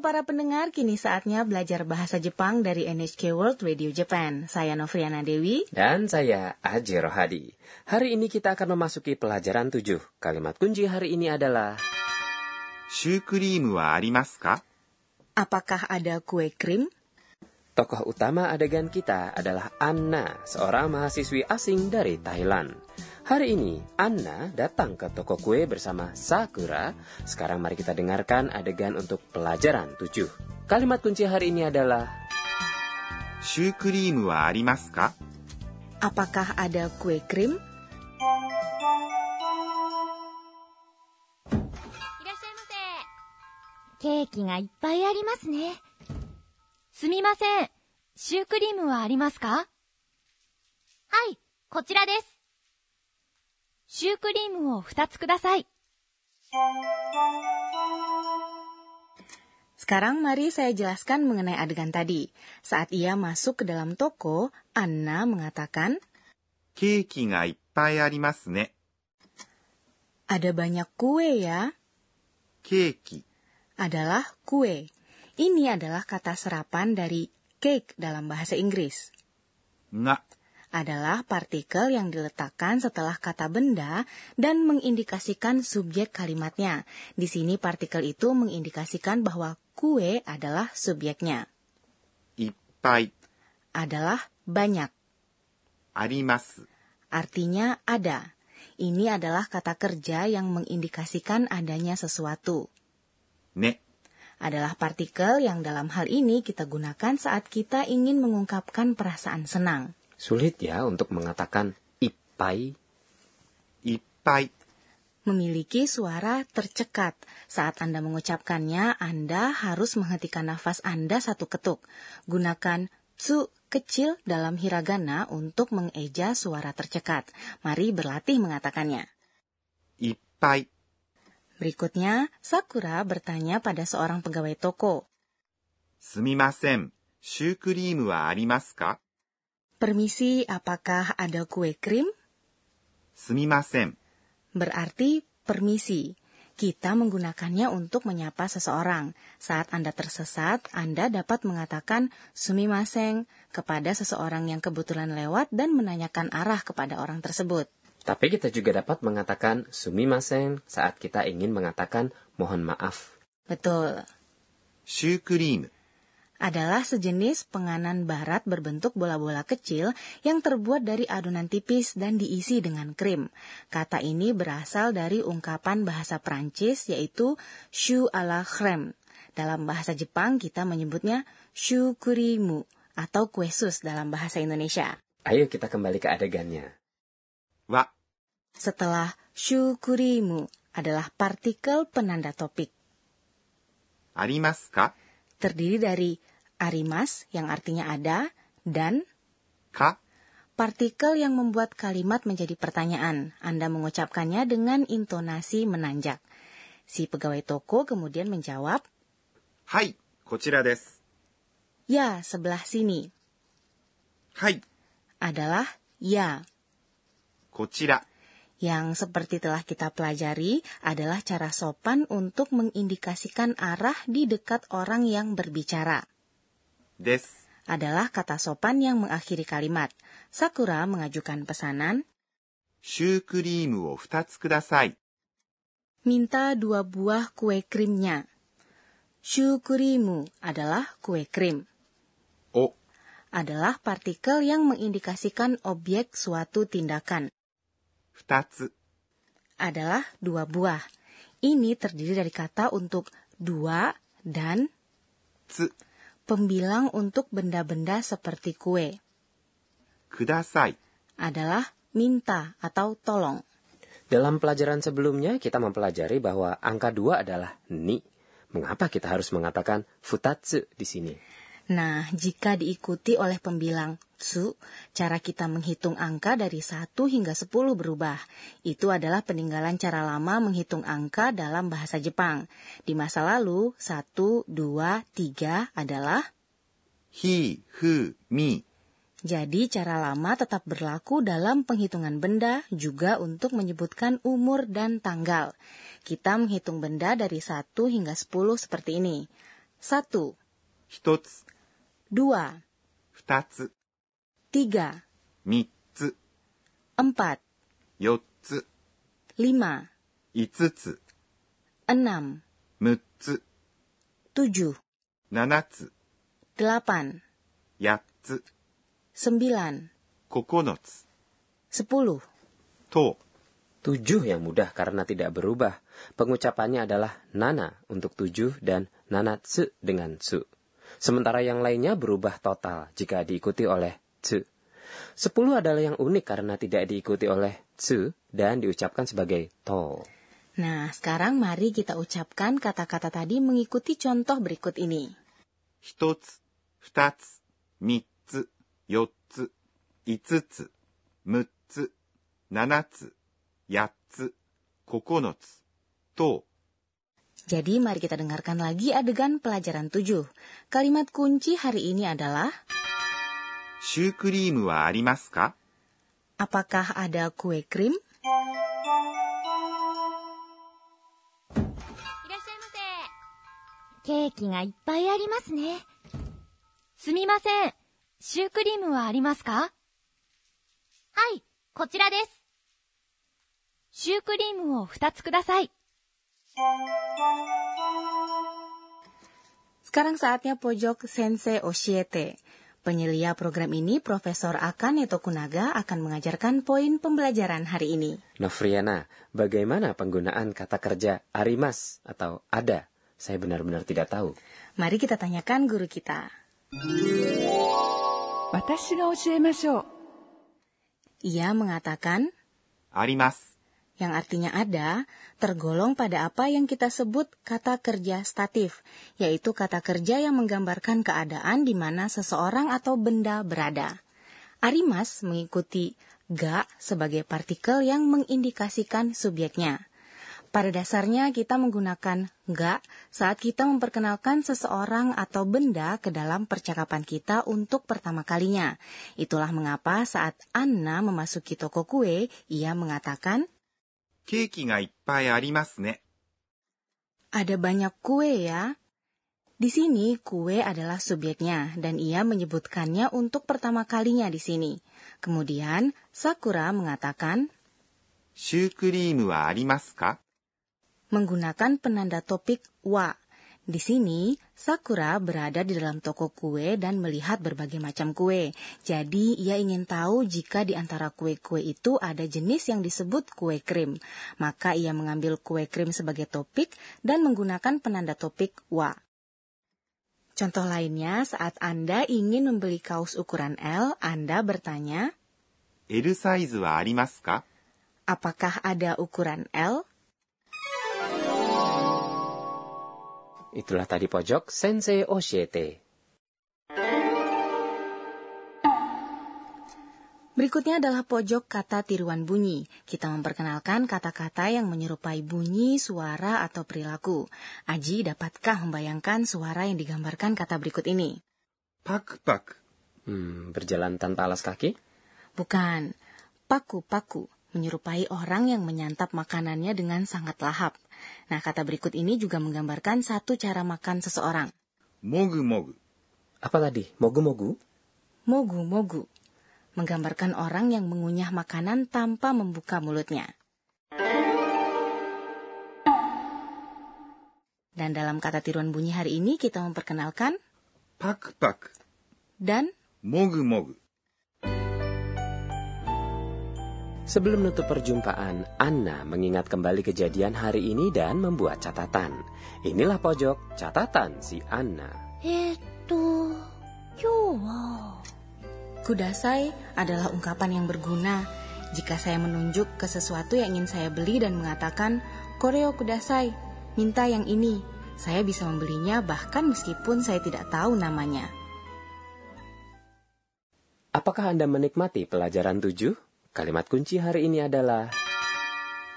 Para pendengar, kini saatnya belajar bahasa Jepang dari NHK World Radio Japan. Saya Novriana Dewi. Dan saya Aji Rohadi. Hari ini kita akan memasuki pelajaran 7. Kalimat kunci hari ini adalah... Apakah ada kue krim? Tokoh utama adegan kita adalah Anna, seorang mahasiswi asing dari Thailand. Hari ini, Anna datang ke toko kue bersama Sakura. Sekarang mari kita dengarkan adegan untuk pelajaran 7. Kalimat kunci hari ini adalah... Wa arimasu ka? Apakah ada kue krim? Keiki ga ippai arimasu ne. すみません。シュークリームはありますかはい、こちらです。シュークリームを2つください。Sekarang mari saya jelaskan mengenai adegan tadi. Saat ia masuk ke dalam toko, Anna mengatakan, ケーキがいっぱいありますね。ada banyak kue ya. ケーキ Adalah kue. Ini adalah kata serapan dari cake dalam bahasa Inggris. Nga adalah partikel yang diletakkan setelah kata benda dan mengindikasikan subjek kalimatnya. Di sini partikel itu mengindikasikan bahwa kue adalah subjeknya. Ippai adalah banyak. Arimasu artinya ada. Ini adalah kata kerja yang mengindikasikan adanya sesuatu. Ne adalah partikel yang dalam hal ini kita gunakan saat kita ingin mengungkapkan perasaan senang. Sulit ya untuk mengatakan ipai. Ipai. Memiliki suara tercekat. Saat Anda mengucapkannya, Anda harus menghentikan nafas Anda satu ketuk. Gunakan su kecil dalam hiragana untuk mengeja suara tercekat. Mari berlatih mengatakannya. Ipai. Berikutnya, Sakura bertanya pada seorang pegawai toko. Sumimasen, wa? Permisi, apakah ada kue krim? Sumimasen. Berarti permisi. Kita menggunakannya untuk menyapa seseorang. Saat Anda tersesat, Anda dapat mengatakan sumimasen kepada seseorang yang kebetulan lewat dan menanyakan arah kepada orang tersebut. Tapi kita juga dapat mengatakan sumimasen saat kita ingin mengatakan mohon maaf. Betul. Shukrim adalah sejenis penganan barat berbentuk bola-bola kecil yang terbuat dari adonan tipis dan diisi dengan krim. Kata ini berasal dari ungkapan bahasa Prancis yaitu shu à la. Dalam bahasa Jepang kita menyebutnya shukurimu atau kue sus dalam bahasa Indonesia. Ayo kita kembali ke adegannya wa. Setelah syukurimu adalah partikel penanda topik. Arimas ka? Terdiri dari arimas yang artinya ada dan ka partikel yang membuat kalimat menjadi pertanyaan. Anda mengucapkannya dengan intonasi menanjak. Si pegawai toko kemudian menjawab, Hai, kochira desu. Ya, sebelah sini. Hai. Adalah ya. こちら Yang seperti telah kita pelajari adalah cara sopan untuk mengindikasikan arah di dekat orang yang berbicara. です。 Adalah kata sopan yang mengakhiri kalimat. Sakura mengajukan pesanan, シュークリームを2つください。 minta dua buah kue krimnya. Shukurimu adalah kue krim. お Adalah partikel yang mengindikasikan objek suatu tindakan. Adalah dua buah. Ini terdiri dari kata untuk dua dan tsu. Pembilang untuk benda-benda seperti kue. Kudasai adalah minta atau tolong. Dalam pelajaran sebelumnya kita mempelajari bahwa angka dua adalah ni. Mengapa kita harus mengatakan futatsu di sini? Nah, jika diikuti oleh pembilang tsu, cara kita menghitung angka dari 1 hingga 10 berubah. Itu adalah peninggalan cara lama menghitung angka dalam bahasa Jepang. Di masa lalu, 1, 2, 3 adalah hi, hu, mi. Jadi cara lama tetap berlaku dalam penghitungan benda juga untuk menyebutkan umur dan tanggal. Kita menghitung benda dari 1 hingga 10 seperti ini. 1. Hitotsu dua, 二つ、 tiga, 三つ、 empat, 四つ、 lima, 五つ、 enam, 六つ、 tujuh, 七つ、 delapan, 八つ、 sembilan, 九つ、 sepuluh. と、 Tujuh yang mudah karena tidak berubah. Pengucapannya adalah nana untuk tujuh dan nanatsu dengan su. Sementara yang lainnya berubah total jika diikuti oleh zu. Sepuluh adalah yang unik karena tidak diikuti oleh zu dan diucapkan sebagai to. Nah, sekarang mari kita ucapkan kata-kata tadi mengikuti contoh berikut ini. Hitotsu, futatsu, mitsu, yotsu, itsutsu, mutsu, nanatsu, yatsu, kokonotsu, to. Jadi mari kita dengarkan lagi adegan pelajaran 7. Kalimat kunci hari ini adalah シュークリームはありますか apakah ada kue krim? いらっしゃいませ。ケーキがいっぱいありますね。すみません。シュークリームはありますかはい、こちらです。シュークリームを2つください。Sekarang saatnya pojok Sensei Oshiete. Penyelia program ini, Profesor Akane Tokunaga akan mengajarkan poin pembelajaran hari ini. Nofriana, bagaimana penggunaan kata kerja arimas atau ada? Saya benar-benar tidak tahu. Mari kita tanyakan guru kita. Ia mengatakan, Arimas yang artinya ada, tergolong pada apa yang kita sebut kata kerja statif, yaitu kata kerja yang menggambarkan keadaan di mana seseorang atau benda berada. Arimas mengikuti ga sebagai partikel yang mengindikasikan subjeknya. Pada dasarnya kita menggunakan ga saat kita memperkenalkan seseorang atau benda ke dalam percakapan kita untuk pertama kalinya. Itulah mengapa saat Anna memasuki toko kue, ia mengatakan, ada banyak kue ya. Di sini kue adalah subjeknya dan ia menyebutkannya untuk pertama kalinya di sini. Kemudian Sakura mengatakan, "Shukurimu wa arimasu ka?" menggunakan penanda topik wa di sini, Sakura berada di dalam toko kue dan melihat berbagai macam kue. Jadi, ia ingin tahu jika di antara kue-kue itu ada jenis yang disebut kue krim. Maka ia mengambil kue krim sebagai topik dan menggunakan penanda topik wa. Contoh lainnya, saat Anda ingin membeli kaos ukuran L, Anda bertanya, L size wa? Apakah ada ukuran L? Itulah tadi pojok Sensei Oshiete. Berikutnya adalah pojok kata tiruan bunyi. Kita memperkenalkan kata-kata yang menyerupai bunyi, suara, atau perilaku. Aji, dapatkah membayangkan suara yang digambarkan kata berikut ini? Pak, pak. Hmm, berjalan tanpa alas kaki? Bukan. Paku, paku. Menyerupai orang yang menyantap makanannya dengan sangat lahap. Nah, kata berikut ini juga menggambarkan satu cara makan seseorang. Mogu-mogu. Apa tadi? Mogu-mogu? Mogu-mogu. Menggambarkan orang yang mengunyah makanan tanpa membuka mulutnya. Dan dalam kata tiruan bunyi hari ini kita memperkenalkan pak-pak dan mogu-mogu. Sebelum menutup perjumpaan, Anna mengingat kembali kejadian hari ini dan membuat catatan. Inilah pojok catatan si Anna. Itu Yuwo. Kudasai adalah ungkapan yang berguna jika saya menunjuk ke sesuatu yang ingin saya beli dan mengatakan Koreo kudasai, minta yang ini. Saya bisa membelinya bahkan meskipun saya tidak tahu namanya. Apakah Anda menikmati pelajaran 7? Kalimat kunci hari ini adalah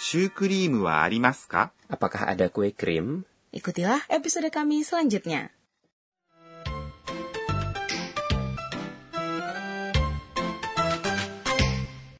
シュークリームはありますか Apakah ada kue krim? Ikutilah episode kami selanjutnya.